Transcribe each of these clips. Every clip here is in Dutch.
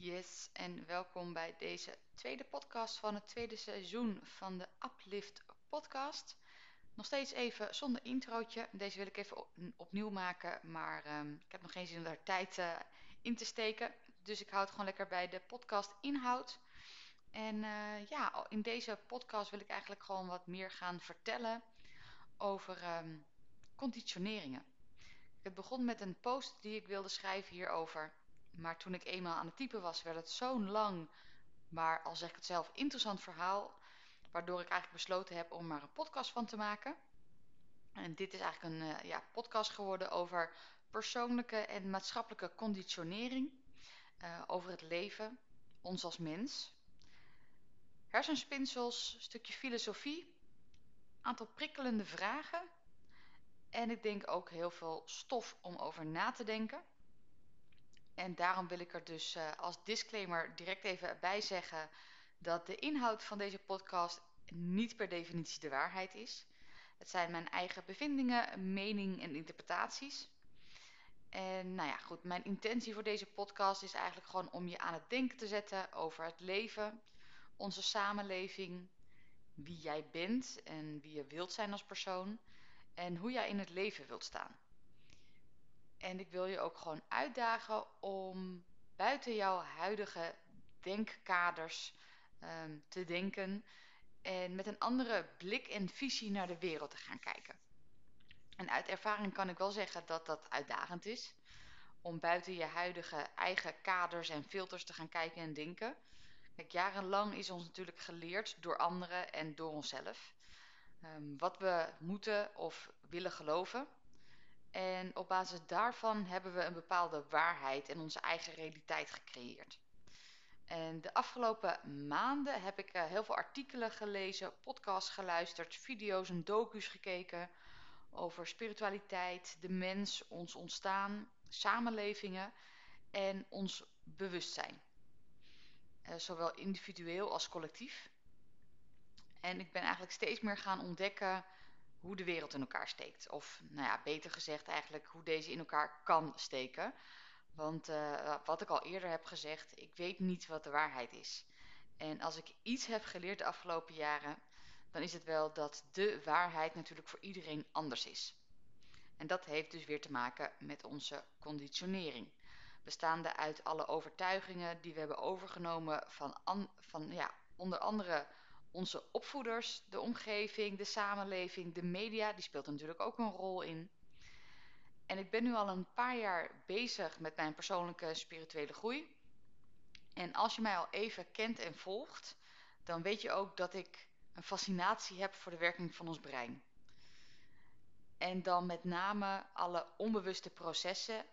Yes, en welkom bij deze tweede podcast van het tweede seizoen van de Uplift podcast. Nog steeds even zonder introotje. Deze wil ik even opnieuw maken, maar ehm, ik heb nog geen zin om daar tijd uh, in te steken. Dus ik houd gewoon lekker bij de podcast inhoud. En uh, ja, in deze podcast wil ik eigenlijk gewoon wat meer gaan vertellen over um, conditioneringen. Het begon met een post die ik wilde schrijven hierover. Maar toen ik eenmaal aan het typen was, werd het zo'n lang, maar al zeg ik het zelf, interessant verhaal. Waardoor ik eigenlijk besloten heb om er een podcast van te maken. En dit is eigenlijk een uh, ja, podcast geworden over persoonlijke en maatschappelijke conditionering. Uh, over het leven, ons als mens. Hersenspinsels, stukje filosofie, aantal prikkelende vragen. En ik denk ook heel veel stof om over na te denken. En daarom wil ik er dus uh, als disclaimer direct even bij zeggen dat de inhoud van deze podcast niet per definitie de waarheid is. Het zijn mijn eigen bevindingen, mening en interpretaties. En nou ja, goed, mijn intentie voor deze podcast is eigenlijk gewoon om je aan het denken te zetten over het leven, onze samenleving, wie jij bent en wie je wilt zijn als persoon en hoe jij in het leven wilt staan. En ik wil je ook gewoon uitdagen om buiten jouw huidige denkkaders um, te denken en met een andere blik en visie naar de wereld te gaan kijken. En uit ervaring kan ik wel zeggen dat dat uitdagend is om buiten je huidige eigen kaders en filters te gaan kijken en denken. Kijk, jarenlang is ons natuurlijk geleerd door anderen en door onszelf um, wat we moeten of willen geloven. En op basis daarvan hebben we een bepaalde waarheid en onze eigen realiteit gecreëerd. En de afgelopen maanden heb ik uh, heel veel artikelen gelezen, podcasts geluisterd, video's en docu's gekeken over spiritualiteit, de mens, ons ontstaan, samenlevingen en ons bewustzijn. Uh, zowel individueel als collectief. En ik ben eigenlijk steeds meer gaan ontdekken hoe de wereld in elkaar steekt. Of nou ja, beter gezegd eigenlijk hoe deze in elkaar kan steken. Want uh, wat ik al eerder heb gezegd, ik weet niet wat de waarheid is. En als ik iets heb geleerd de afgelopen jaren, dan is het wel dat de waarheid natuurlijk voor iedereen anders is. En dat heeft dus weer te maken met onze conditionering. Bestaande uit alle overtuigingen die we hebben overgenomen van, an, van ja, onder andere onze opvoeders, de omgeving, de samenleving, de media, die speelt natuurlijk ook een rol in. En ik ben nu al een paar jaar bezig met mijn persoonlijke spirituele groei. En als je mij al even kent en volgt, dan weet je ook dat ik een fascinatie heb voor de werking van ons brein. En dan met name alle onbewuste processen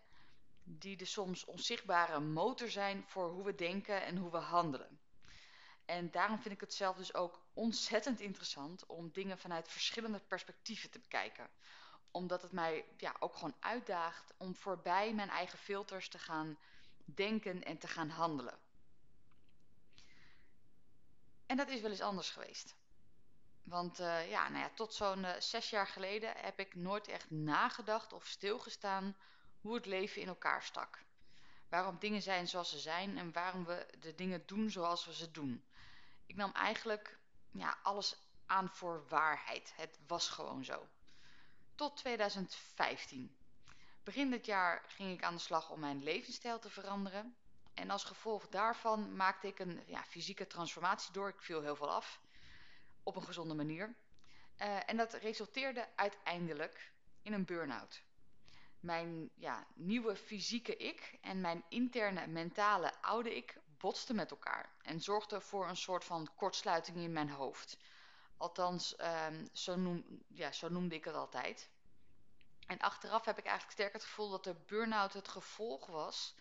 die de soms onzichtbare motor zijn voor hoe we denken en hoe we handelen. En daarom vind ik het zelf dus ook ontzettend interessant om dingen vanuit verschillende perspectieven te bekijken. Omdat het mij ja, ook gewoon uitdaagt om voorbij mijn eigen filters te gaan denken en te gaan handelen. En dat is wel eens anders geweest. Want uh, ja, nou ja, tot zo'n uh, zes jaar geleden heb ik nooit echt nagedacht of stilgestaan hoe het leven in elkaar stak. Waarom dingen zijn zoals ze zijn en waarom we de dingen doen zoals we ze doen ik nam eigenlijk ja, alles aan voor waarheid. Het was gewoon zo. Tot 2015. Begin dit jaar ging ik aan de slag om mijn levensstijl te veranderen. En als gevolg daarvan maakte ik een ja, fysieke transformatie door. Ik viel heel veel af. Op een gezonde manier. Uh, en dat resulteerde uiteindelijk in een burn-out. Mijn ja, nieuwe fysieke ik en mijn interne mentale oude ik botsten met elkaar en zorgden voor een soort van kortsluiting in mijn hoofd. Althans, um, zo, noem, ja, zo noemde ik het altijd. En achteraf heb ik eigenlijk sterk het gevoel dat de burn-out het gevolg was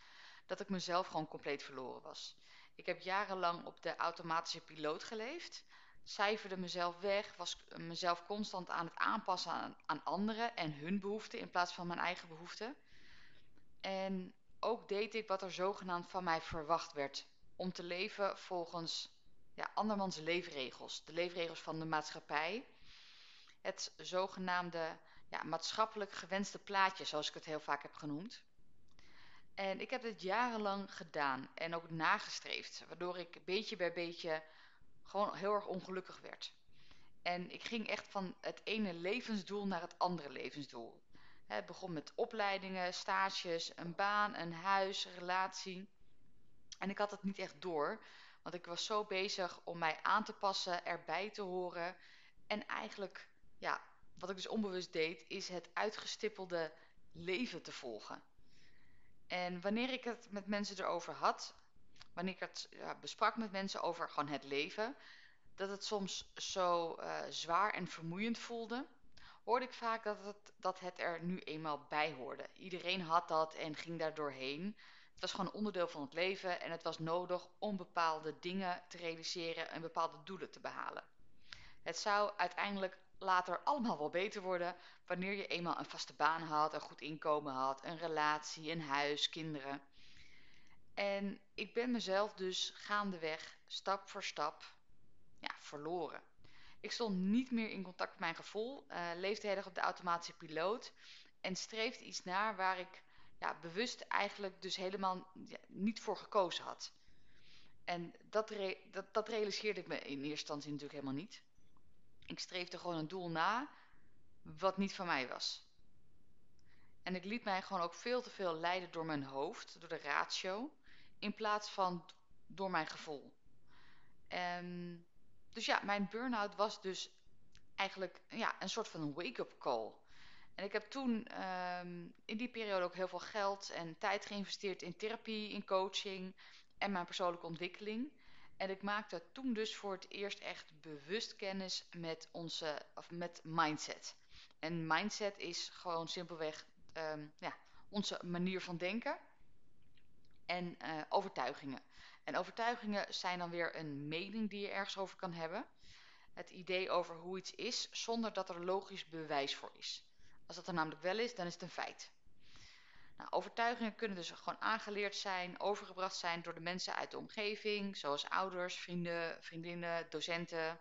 dat ik mezelf gewoon compleet verloren was. Ik heb jarenlang op de automatische piloot geleefd, cijferde mezelf weg, was mezelf constant aan het aanpassen aan, aan anderen en hun behoeften in plaats van mijn eigen behoeften. En ook deed ik wat er zogenaamd van mij verwacht werd om te leven volgens ja, andermans leefregels, de leefregels van de maatschappij. Het zogenaamde ja, maatschappelijk gewenste plaatje, zoals ik het heel vaak heb genoemd. En ik heb dit jarenlang gedaan en ook nagestreefd, waardoor ik beetje bij beetje gewoon heel erg ongelukkig werd. En ik ging echt van het ene levensdoel naar het andere levensdoel. Het begon met opleidingen, stages, een baan, een huis, een relatie. En ik had het niet echt door, want ik was zo bezig om mij aan te passen, erbij te horen. En eigenlijk, ja, wat ik dus onbewust deed, is het uitgestippelde leven te volgen. En wanneer ik het met mensen erover had, wanneer ik het ja, besprak met mensen over gewoon het leven, dat het soms zo uh, zwaar en vermoeiend voelde, hoorde ik vaak dat het, dat het er nu eenmaal bij hoorde. Iedereen had dat en ging daar doorheen. Het was gewoon onderdeel van het leven en het was nodig om bepaalde dingen te realiseren en bepaalde doelen te behalen. Het zou uiteindelijk later allemaal wel beter worden wanneer je eenmaal een vaste baan had, een goed inkomen had, een relatie, een huis, kinderen. En ik ben mezelf dus gaandeweg, stap voor stap, ja, verloren. Ik stond niet meer in contact met mijn gevoel, uh, leefde heel erg op de automatische piloot en streefde iets naar waar ik ja, bewust eigenlijk dus helemaal niet voor gekozen had. En dat, dat, dat realiseerde ik me in eerste instantie natuurlijk helemaal niet. Ik streefde gewoon een doel na wat niet van mij was. En ik liet mij gewoon ook veel te veel leiden door mijn hoofd, door de ratio, in plaats van door mijn gevoel. Dus ja, mijn burn-out was dus eigenlijk ja, een soort van wake-up call. En ik heb toen um, in die periode ook heel veel geld en tijd geïnvesteerd in therapie, in coaching en mijn persoonlijke ontwikkeling. En ik maakte toen dus voor het eerst echt bewust kennis met onze of met mindset. En mindset is gewoon simpelweg um, ja, onze manier van denken en uh, overtuigingen. En overtuigingen zijn dan weer een mening die je ergens over kan hebben. Het idee over hoe iets is zonder dat er logisch bewijs voor is. Als dat er namelijk wel is, dan is het een feit. Nou, overtuigingen kunnen dus gewoon aangeleerd zijn, overgebracht zijn door de mensen uit de omgeving, zoals ouders, vrienden, vriendinnen, docenten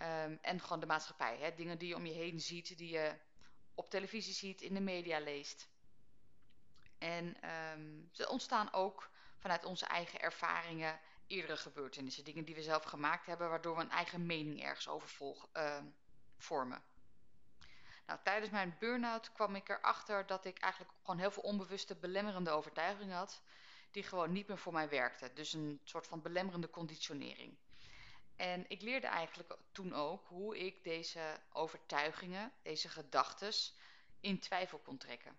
um, en gewoon de maatschappij. Hè? Dingen die je om je heen ziet, die je op televisie ziet, in de media leest. En um, ze ontstaan ook vanuit onze eigen ervaringen, eerdere gebeurtenissen, dingen die we zelf gemaakt hebben, waardoor we een eigen mening ergens over uh, vormen. Nou, tijdens mijn burn-out kwam ik erachter dat ik eigenlijk gewoon heel veel onbewuste belemmerende overtuigingen had, die gewoon niet meer voor mij werkten. Dus een soort van belemmerende conditionering. En ik leerde eigenlijk toen ook hoe ik deze overtuigingen, deze gedachtes, in twijfel kon trekken.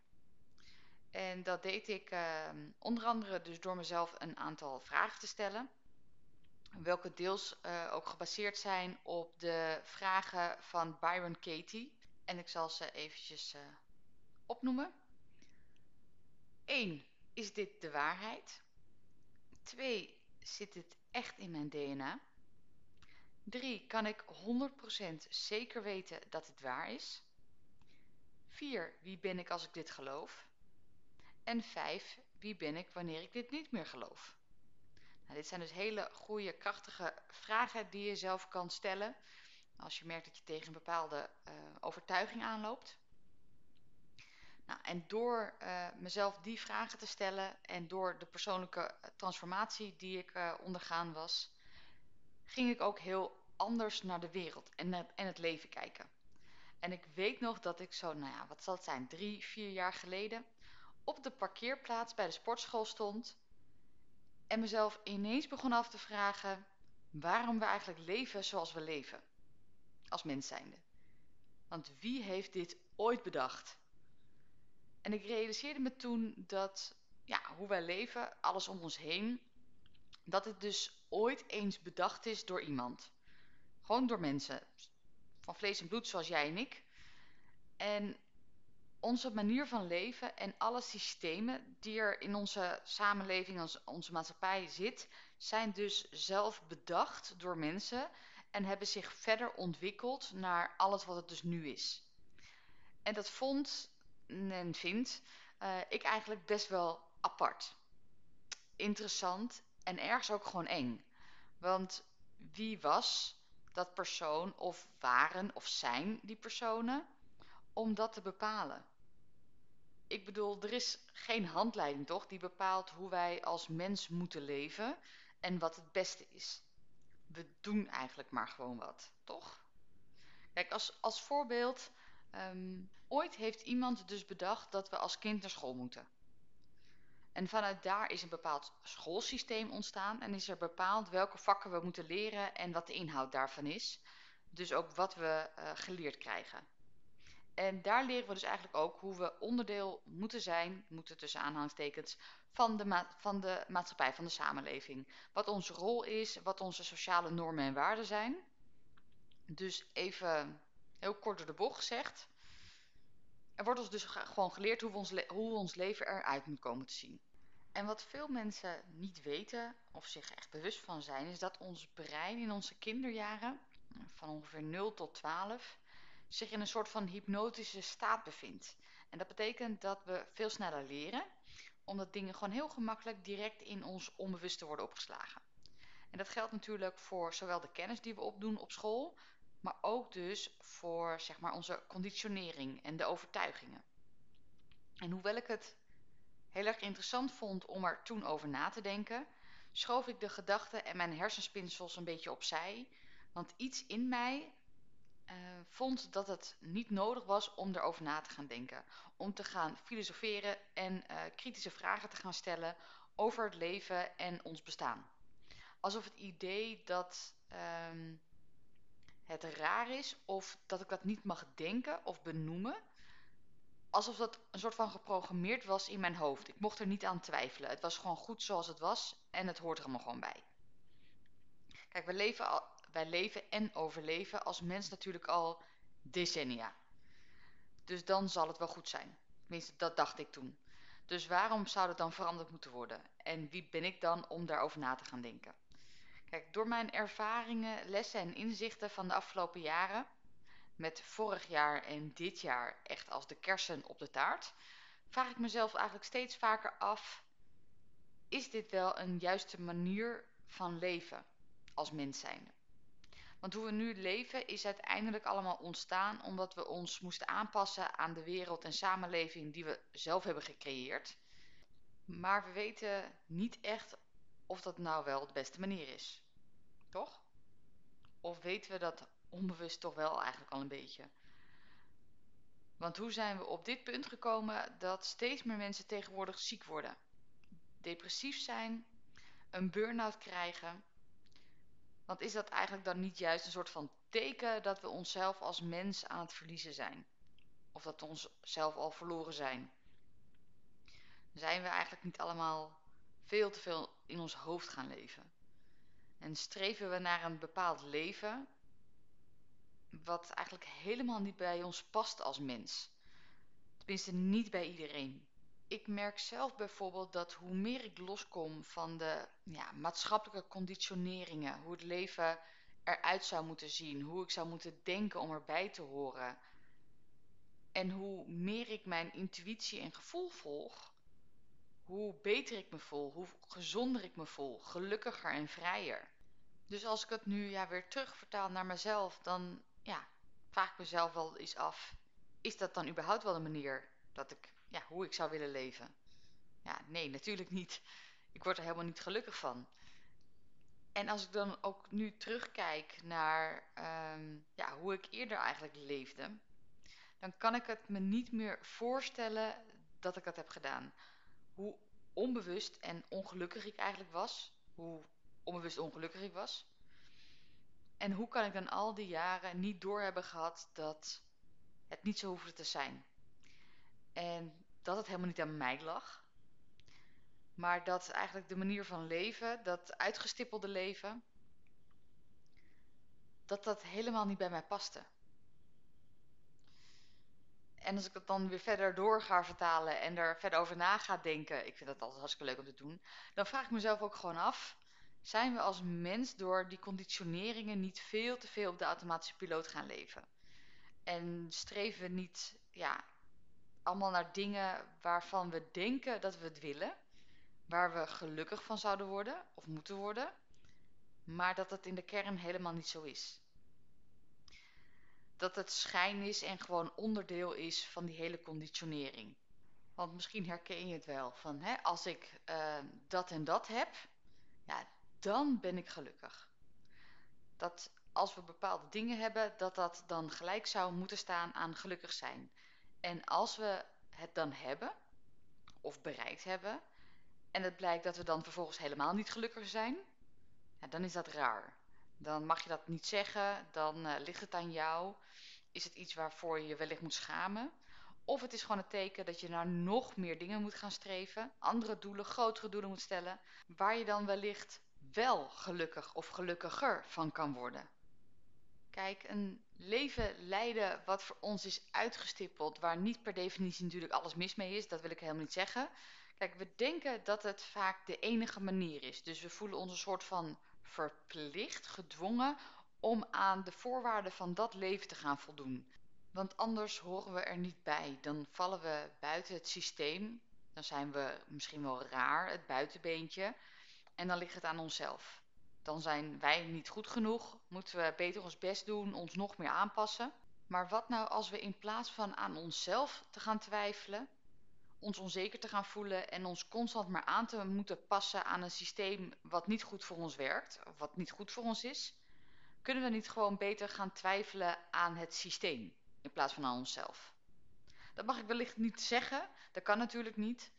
En dat deed ik uh, onder andere dus door mezelf een aantal vragen te stellen. Welke deels uh, ook gebaseerd zijn op de vragen van Byron Katie. En ik zal ze eventjes uh, opnoemen. 1. Is dit de waarheid? 2. Zit dit echt in mijn DNA? 3. Kan ik 100% zeker weten dat het waar is? 4. Wie ben ik als ik dit geloof? En 5. Wie ben ik wanneer ik dit niet meer geloof? Nou, dit zijn dus hele goede, krachtige vragen die je zelf kan stellen als je merkt dat je tegen een bepaalde uh, overtuiging aanloopt. Nou, en door uh, mezelf die vragen te stellen en door de persoonlijke transformatie die ik ondergaan was, ging ik ook heel anders naar de wereld en, en het leven kijken. En ik weet nog dat ik zo, nou ja, wat zal het zijn, drie, vier jaar geleden op de parkeerplaats bij de sportschool stond en mezelf ineens begon af te vragen waarom we eigenlijk leven zoals we leven als mens zijnde. Want wie heeft dit ooit bedacht? En ik realiseerde me toen dat ja, hoe wij leven, alles om ons heen, dat het dus ooit eens bedacht is door iemand. Gewoon door mensen. Van vlees en bloed zoals jij en ik. En onze manier van leven en alle systemen die er in onze samenleving, onze maatschappij zit, zijn dus zelf bedacht door mensen en hebben zich verder ontwikkeld naar alles wat het dus nu is. En dat vond en vind uh, ik eigenlijk best wel apart. Interessant en ergens ook gewoon eng. Want wie was dat persoon of waren of zijn die personen om dat te bepalen? Ik bedoel, er is geen handleiding, toch, die bepaalt hoe wij als mens moeten leven en wat het beste is. We doen eigenlijk maar gewoon wat, toch? Kijk, als, als voorbeeld, ehm, ooit heeft iemand dus bedacht dat we als kind naar school moeten. En vanuit daar is een bepaald schoolsysteem ontstaan en is er bepaald welke vakken we moeten leren en wat de inhoud daarvan is. Dus ook wat we uh, geleerd krijgen. En daar leren we dus eigenlijk ook hoe we onderdeel moeten zijn, moeten tussen aanhalingstekens, van de, van de maatschappij, van de samenleving. Wat onze rol is, wat onze sociale normen en waarden zijn. Dus even heel kort door de bocht gezegd. Er wordt ons dus gewoon geleerd hoe, we ons, hoe ons leven eruit moet komen te zien. En wat veel mensen niet weten of zich echt bewust van zijn, is dat ons brein in onze kinderjaren, van ongeveer 0 tot 12, zich in een soort van hypnotische staat bevindt. En dat betekent dat we veel sneller leren, omdat dingen gewoon heel gemakkelijk direct in ons onbewuste worden opgeslagen. En dat geldt natuurlijk voor zowel de kennis die we opdoen op school, maar ook dus voor zeg maar, onze conditionering en de overtuigingen. En hoewel ik het heel erg interessant vond om er toen over na te denken, schoof ik de gedachten en mijn hersenspinsels een beetje opzij, want iets in mij uh, vond dat het niet nodig was om erover na te gaan denken. Om te gaan filosoferen en uh, kritische vragen te gaan stellen over het leven en ons bestaan. Alsof het idee dat um, het raar is of dat ik dat niet mag denken of benoemen, alsof dat een soort van geprogrammeerd was in mijn hoofd. Ik mocht er niet aan twijfelen. Het was gewoon goed zoals het was en het hoort er allemaal gewoon bij. Kijk, we leven al, wij leven en overleven als mens natuurlijk al decennia. Dus dan zal het wel goed zijn. Tenminste, dat dacht ik toen. Dus waarom zou het dan veranderd moeten worden? En wie ben ik dan om daarover na te gaan denken? Kijk, door mijn ervaringen, lessen en inzichten van de afgelopen jaren, met vorig jaar en dit jaar echt als de kersen op de taart, vraag ik mezelf eigenlijk steeds vaker af: is dit wel een juiste manier van leven als mens zijnde? Want hoe we nu leven is uiteindelijk allemaal ontstaan omdat we ons moesten aanpassen aan de wereld en samenleving die we zelf hebben gecreëerd. Maar we weten niet echt of dat nou wel de beste manier is. Toch? Of weten we dat onbewust toch wel eigenlijk al een beetje? Want hoe zijn we op dit punt gekomen dat steeds meer mensen tegenwoordig ziek worden? Depressief zijn, een burn-out krijgen want is dat eigenlijk dan niet juist een soort van teken dat we onszelf als mens aan het verliezen zijn? Of dat we onszelf al verloren zijn? Zijn we eigenlijk niet allemaal veel te veel in ons hoofd gaan leven? En streven we naar een bepaald leven wat eigenlijk helemaal niet bij ons past als mens? Tenminste, niet bij iedereen ik merk zelf bijvoorbeeld dat hoe meer ik loskom van de ja, maatschappelijke conditioneringen, hoe het leven eruit zou moeten zien, hoe ik zou moeten denken om erbij te horen. En hoe meer ik mijn intuïtie en gevoel volg, hoe beter ik me voel, hoe gezonder ik me voel, gelukkiger en vrijer. Dus als ik het nu ja, weer terugvertaal naar mezelf, dan ja, vraag ik mezelf wel eens af: is dat dan überhaupt wel de manier dat ik ja, hoe ik zou willen leven. Ja, nee, natuurlijk niet. Ik word er helemaal niet gelukkig van. En als ik dan ook nu terugkijk naar um, ja, hoe ik eerder eigenlijk leefde, dan kan ik het me niet meer voorstellen dat ik dat heb gedaan. Hoe onbewust en ongelukkig ik eigenlijk was. Hoe onbewust ongelukkig ik was. En hoe kan ik dan al die jaren niet door hebben gehad dat het niet zo hoefde te zijn. En dat het helemaal niet aan mij lag. Maar dat eigenlijk de manier van leven, dat uitgestippelde leven, dat dat helemaal niet bij mij paste. En als ik het dan weer verder door ga vertalen en er verder over na ga denken, ik vind dat altijd hartstikke leuk om te doen, dan vraag ik mezelf ook gewoon af, zijn we als mens door die conditioneringen niet veel te veel op de automatische piloot gaan leven? En streven we niet ja, allemaal naar dingen waarvan we denken dat we het willen, waar we gelukkig van zouden worden of moeten worden, maar dat het in de kern helemaal niet zo is. Dat het schijn is en gewoon onderdeel is van die hele conditionering. Want misschien herken je het wel van hè, als ik uh, dat en dat heb, ja, dan ben ik gelukkig. Dat als we bepaalde dingen hebben, dat dat dan gelijk zou moeten staan aan gelukkig zijn. En als we het dan hebben, of bereikt hebben, en het blijkt dat we dan vervolgens helemaal niet gelukkig zijn, ja, dan is dat raar. Dan mag je dat niet zeggen, dan uh, ligt het aan jou. Is het iets waarvoor je je wellicht moet schamen? Of het is gewoon een teken dat je naar nog meer dingen moet gaan streven, andere doelen, grotere doelen moet stellen, waar je dan wellicht wel gelukkig of gelukkiger van kan worden. Kijk, een leven leiden wat voor ons is uitgestippeld, waar niet per definitie natuurlijk alles mis mee is, dat wil ik helemaal niet zeggen. Kijk, we denken dat het vaak de enige manier is. Dus we voelen ons een soort van verplicht, gedwongen om aan de voorwaarden van dat leven te gaan voldoen. Want anders horen we er niet bij. Dan vallen we buiten het systeem. Dan zijn we misschien wel raar, het buitenbeentje. En dan ligt het aan onszelf. Dan zijn wij niet goed genoeg, moeten we beter ons best doen, ons nog meer aanpassen. Maar wat nou als we in plaats van aan onszelf te gaan twijfelen, ons onzeker te gaan voelen en ons constant maar aan te moeten passen aan een systeem wat niet goed voor ons werkt, of wat niet goed voor ons is, kunnen we niet gewoon beter gaan twijfelen aan het systeem in plaats van aan onszelf? Dat mag ik wellicht niet zeggen, dat kan natuurlijk niet,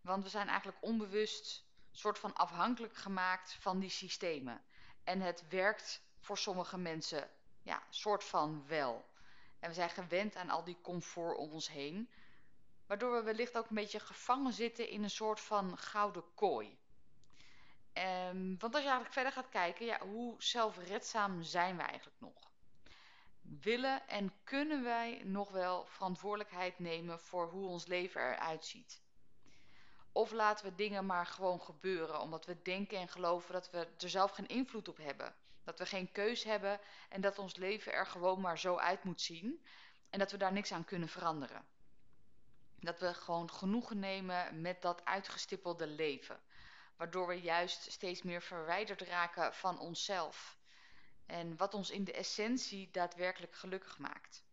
want we zijn eigenlijk onbewust soort van afhankelijk gemaakt van die systemen. En het werkt voor sommige mensen, ja, soort van wel. En we zijn gewend aan al die comfort om ons heen, waardoor we wellicht ook een beetje gevangen zitten in een soort van gouden kooi. Um, want als je eigenlijk verder gaat kijken, ja, hoe zelfredzaam zijn we eigenlijk nog? Willen en kunnen wij nog wel verantwoordelijkheid nemen voor hoe ons leven eruit ziet? Of laten we dingen maar gewoon gebeuren, omdat we denken en geloven dat we er zelf geen invloed op hebben. Dat we geen keus hebben en dat ons leven er gewoon maar zo uit moet zien en dat we daar niks aan kunnen veranderen. Dat we gewoon genoegen nemen met dat uitgestippelde leven, waardoor we juist steeds meer verwijderd raken van onszelf en wat ons in de essentie daadwerkelijk gelukkig maakt.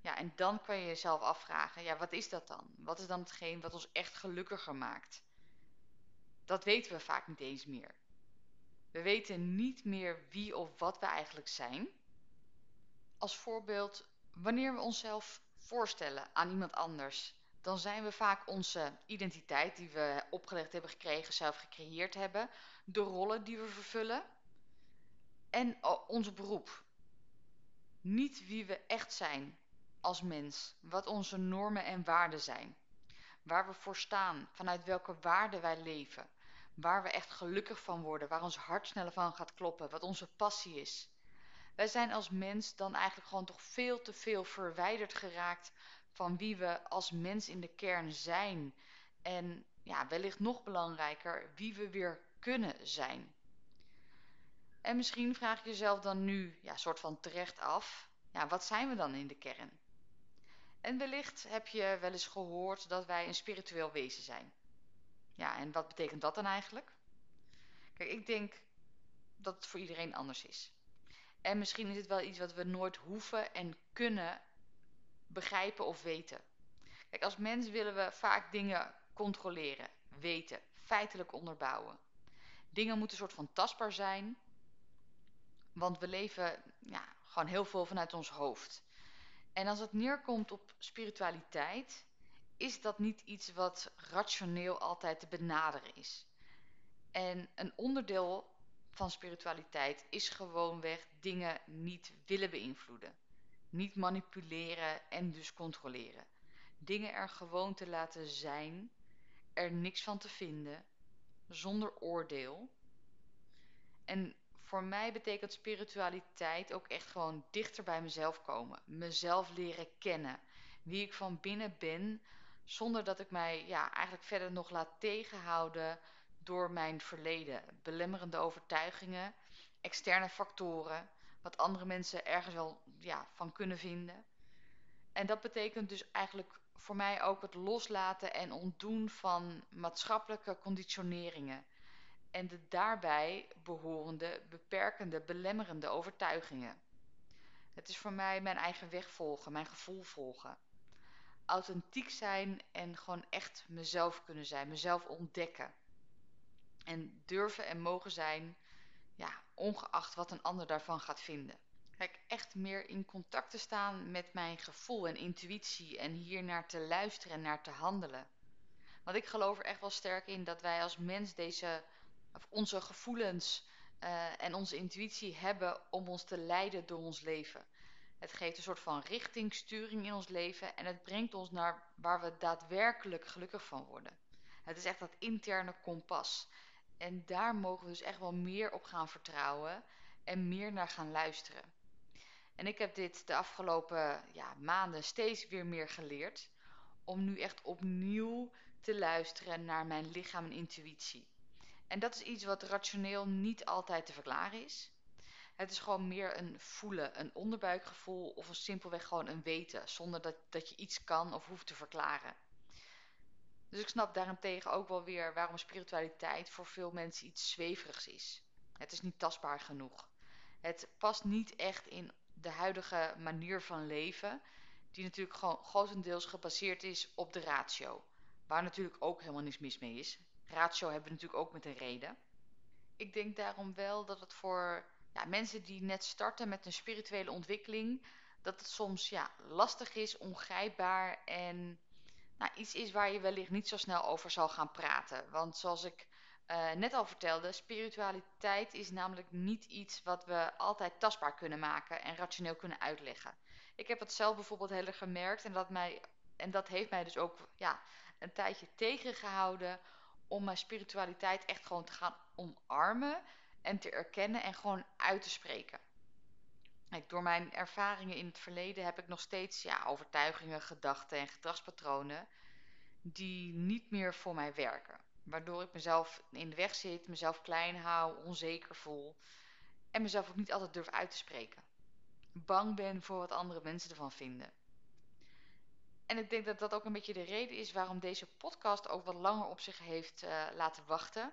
Ja, en dan kan je jezelf afvragen, ja, wat is dat dan? Wat is dan hetgeen wat ons echt gelukkiger maakt? Dat weten we vaak niet eens meer. We weten niet meer wie of wat we eigenlijk zijn. Als voorbeeld, wanneer we onszelf voorstellen aan iemand anders, dan zijn we vaak onze identiteit die we opgelegd hebben gekregen, zelf gecreëerd hebben, de rollen die we vervullen en ons beroep. Niet wie we echt zijn, als mens, wat onze normen en waarden zijn, waar we voor staan, vanuit welke waarden wij leven, waar we echt gelukkig van worden, waar ons hart sneller van gaat kloppen, wat onze passie is. Wij zijn als mens dan eigenlijk gewoon toch veel te veel verwijderd geraakt van wie we als mens in de kern zijn. En ja, wellicht nog belangrijker, wie we weer kunnen zijn. En misschien vraag je jezelf dan nu, ja, soort van terecht af, ja, wat zijn we dan in de kern? En wellicht heb je wel eens gehoord dat wij een spiritueel wezen zijn. Ja, en wat betekent dat dan eigenlijk? Kijk, ik denk dat het voor iedereen anders is. En misschien is het wel iets wat we nooit hoeven en kunnen begrijpen of weten. Kijk, als mens willen we vaak dingen controleren, weten, feitelijk onderbouwen. Dingen moeten een soort van tastbaar zijn, want we leven ja, gewoon heel veel vanuit ons hoofd. En als het neerkomt op spiritualiteit, is dat niet iets wat rationeel altijd te benaderen is. En een onderdeel van spiritualiteit is gewoonweg dingen niet willen beïnvloeden. Niet manipuleren en dus controleren. Dingen er gewoon te laten zijn, er niks van te vinden, zonder oordeel. En voor mij betekent spiritualiteit ook echt gewoon dichter bij mezelf komen. Mezelf leren kennen. Wie ik van binnen ben, zonder dat ik mij ja, eigenlijk verder nog laat tegenhouden door mijn verleden. Belemmerende overtuigingen, externe factoren, wat andere mensen ergens wel ja, van kunnen vinden. En dat betekent dus eigenlijk voor mij ook het loslaten en ontdoen van maatschappelijke conditioneringen en de daarbij behorende beperkende, belemmerende overtuigingen. Het is voor mij mijn eigen weg volgen, mijn gevoel volgen. authentiek zijn en gewoon echt mezelf kunnen zijn, mezelf ontdekken. En durven en mogen zijn, ja, ongeacht wat een ander daarvan gaat vinden. Kijk, echt meer in contact te staan met mijn gevoel en intuïtie en hier naar te luisteren en naar te handelen. Want ik geloof er echt wel sterk in dat wij als mens deze, of onze gevoelens uh, en onze intuïtie hebben om ons te leiden door ons leven. Het geeft een soort van richtingsturing in ons leven en het brengt ons naar waar we daadwerkelijk gelukkig van worden. Het is echt dat interne kompas. En daar mogen we dus echt wel meer op gaan vertrouwen en meer naar gaan luisteren. En ik heb dit de afgelopen ja, maanden steeds weer meer geleerd. Om nu echt opnieuw te luisteren naar mijn lichaam en intuïtie. En dat is iets wat rationeel niet altijd te verklaren is. Het is gewoon meer een voelen, een onderbuikgevoel of een simpelweg gewoon een weten, zonder dat, dat je iets kan of hoeft te verklaren. Dus ik snap daarentegen ook wel weer waarom spiritualiteit voor veel mensen iets zweverigs is. Het is niet tastbaar genoeg. Het past niet echt in de huidige manier van leven, die natuurlijk gewoon grotendeels gebaseerd is op de ratio. Waar natuurlijk ook helemaal niets mis mee is. Ratio hebben we natuurlijk ook met een reden. Ik denk daarom wel dat het voor ja, mensen die net starten met een spirituele ontwikkeling, dat het soms ja, lastig is, ongrijpbaar en nou, iets is waar je wellicht niet zo snel over zal gaan praten. Want zoals ik uh, net al vertelde, spiritualiteit is namelijk niet iets wat we altijd tastbaar kunnen maken en rationeel kunnen uitleggen. Ik heb het zelf bijvoorbeeld heel erg gemerkt en dat, mij, en dat heeft mij dus ook ja, een tijdje tegengehouden om mijn spiritualiteit echt gewoon te gaan omarmen en te erkennen en gewoon uit te spreken. Door mijn ervaringen in het verleden heb ik nog steeds ja, overtuigingen, gedachten en gedragspatronen die niet meer voor mij werken. Waardoor ik mezelf in de weg zit, mezelf klein hou, onzeker voel en mezelf ook niet altijd durf uit te spreken. Bang ben voor wat andere mensen ervan vinden. En ik denk dat dat ook een beetje de reden is waarom deze podcast ook wat langer op zich heeft uh, laten wachten.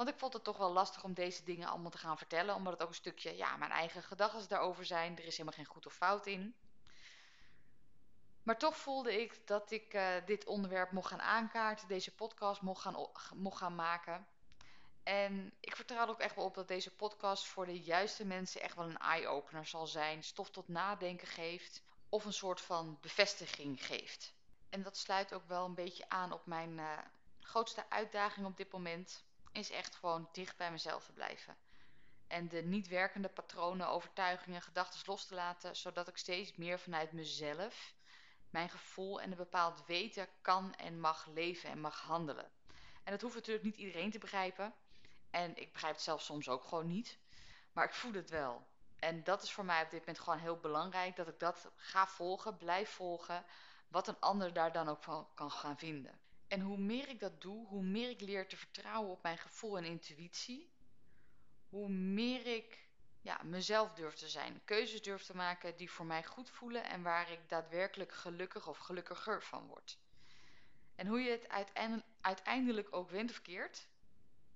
Want ik vond het toch wel lastig om deze dingen allemaal te gaan vertellen. Omdat het ook een stukje, ja, mijn eigen gedachten daarover zijn. Er is helemaal geen goed of fout in. Maar toch voelde ik dat ik uh, dit onderwerp mocht gaan aankaarten. Deze podcast mocht gaan, mocht gaan maken. En ik vertrouw er ook echt wel op dat deze podcast voor de juiste mensen echt wel een eye-opener zal zijn. Stof tot nadenken geeft. Of een soort van bevestiging geeft. En dat sluit ook wel een beetje aan op mijn uh, grootste uitdaging op dit moment is echt gewoon dicht bij mezelf te blijven. En de niet werkende patronen, overtuigingen, gedachten los te laten, zodat ik steeds meer vanuit mezelf, mijn gevoel en een bepaald weten kan en mag leven en mag handelen. En dat hoeft natuurlijk niet iedereen te begrijpen. En ik begrijp het zelf soms ook gewoon niet. Maar ik voel het wel. En dat is voor mij op dit moment gewoon heel belangrijk. Dat ik dat ga volgen, blijf volgen. Wat een ander daar dan ook van kan gaan vinden. En hoe meer ik dat doe, hoe meer ik leer te vertrouwen op mijn gevoel en intuïtie, hoe meer ik ja, mezelf durf te zijn, keuzes durf te maken die voor mij goed voelen en waar ik daadwerkelijk gelukkig of gelukkiger van word. En hoe je het uiteindelijk ook wint of keert,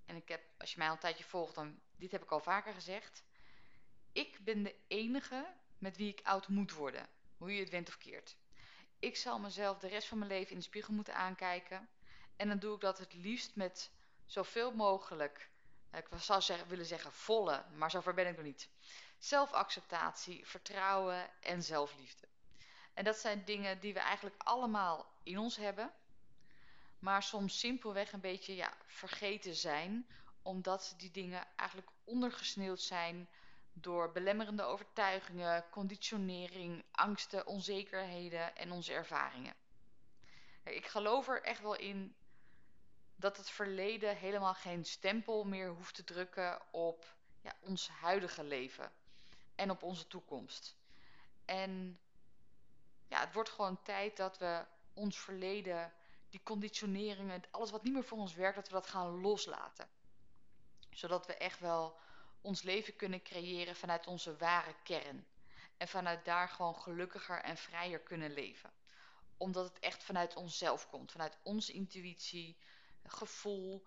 en ik heb, als je mij al een tijdje volgt, dan dit heb ik al vaker gezegd. Ik ben de enige met wie ik oud moet worden, hoe je het wint of keert. Ik zal mezelf de rest van mijn leven in de spiegel moeten aankijken. En dan doe ik dat het liefst met zoveel mogelijk, eh, ik zou zeggen, willen zeggen volle, maar zover ben ik nog niet. Zelfacceptatie, vertrouwen en zelfliefde. En dat zijn dingen die we eigenlijk allemaal in ons hebben, maar soms simpelweg een beetje ja, vergeten zijn, omdat die dingen eigenlijk ondergesneeuwd zijn door belemmerende overtuigingen, conditionering, angsten, onzekerheden en onze ervaringen. Ik geloof er echt wel in dat het verleden helemaal geen stempel meer hoeft te drukken op ja, ons huidige leven en op onze toekomst. En ja, het wordt gewoon tijd dat we ons verleden, die conditioneringen, alles wat niet meer voor ons werkt, dat we dat gaan loslaten. Zodat we echt wel ons leven kunnen creëren vanuit onze ware kern. En vanuit daar gewoon gelukkiger en vrijer kunnen leven. Omdat het echt vanuit onszelf komt, vanuit onze intuïtie, gevoel.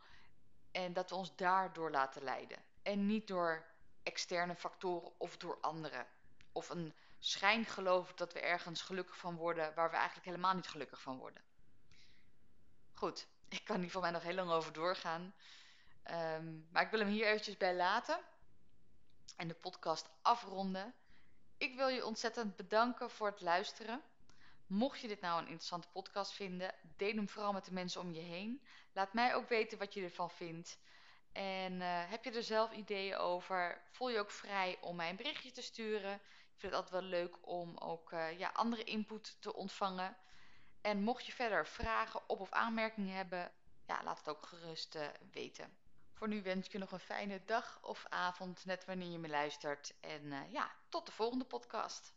En dat we ons daardoor laten leiden. En niet door externe factoren of door anderen. Of een schijngeloof dat we ergens gelukkig van worden waar we eigenlijk helemaal niet gelukkig van worden. Goed, ik kan hier voor mij nog heel lang over doorgaan. Ehm, maar ik wil hem hier eventjes bij laten en de podcast afronden. Ik wil je ontzettend bedanken voor het luisteren. Mocht je dit nou een interessante podcast vinden, deel hem vooral met de mensen om je heen. Laat mij ook weten wat je ervan vindt. En uh, heb je er zelf ideeën over? Voel je ook vrij om mij een berichtje te sturen. Ik vind het altijd wel leuk om ook uh, ja, andere input te ontvangen. En mocht je verder vragen op of aanmerkingen hebben, ja, laat het ook gerust uh, weten. Voor nu wens ik je nog een fijne dag of avond, net wanneer je me luistert. En ja, tot de volgende podcast.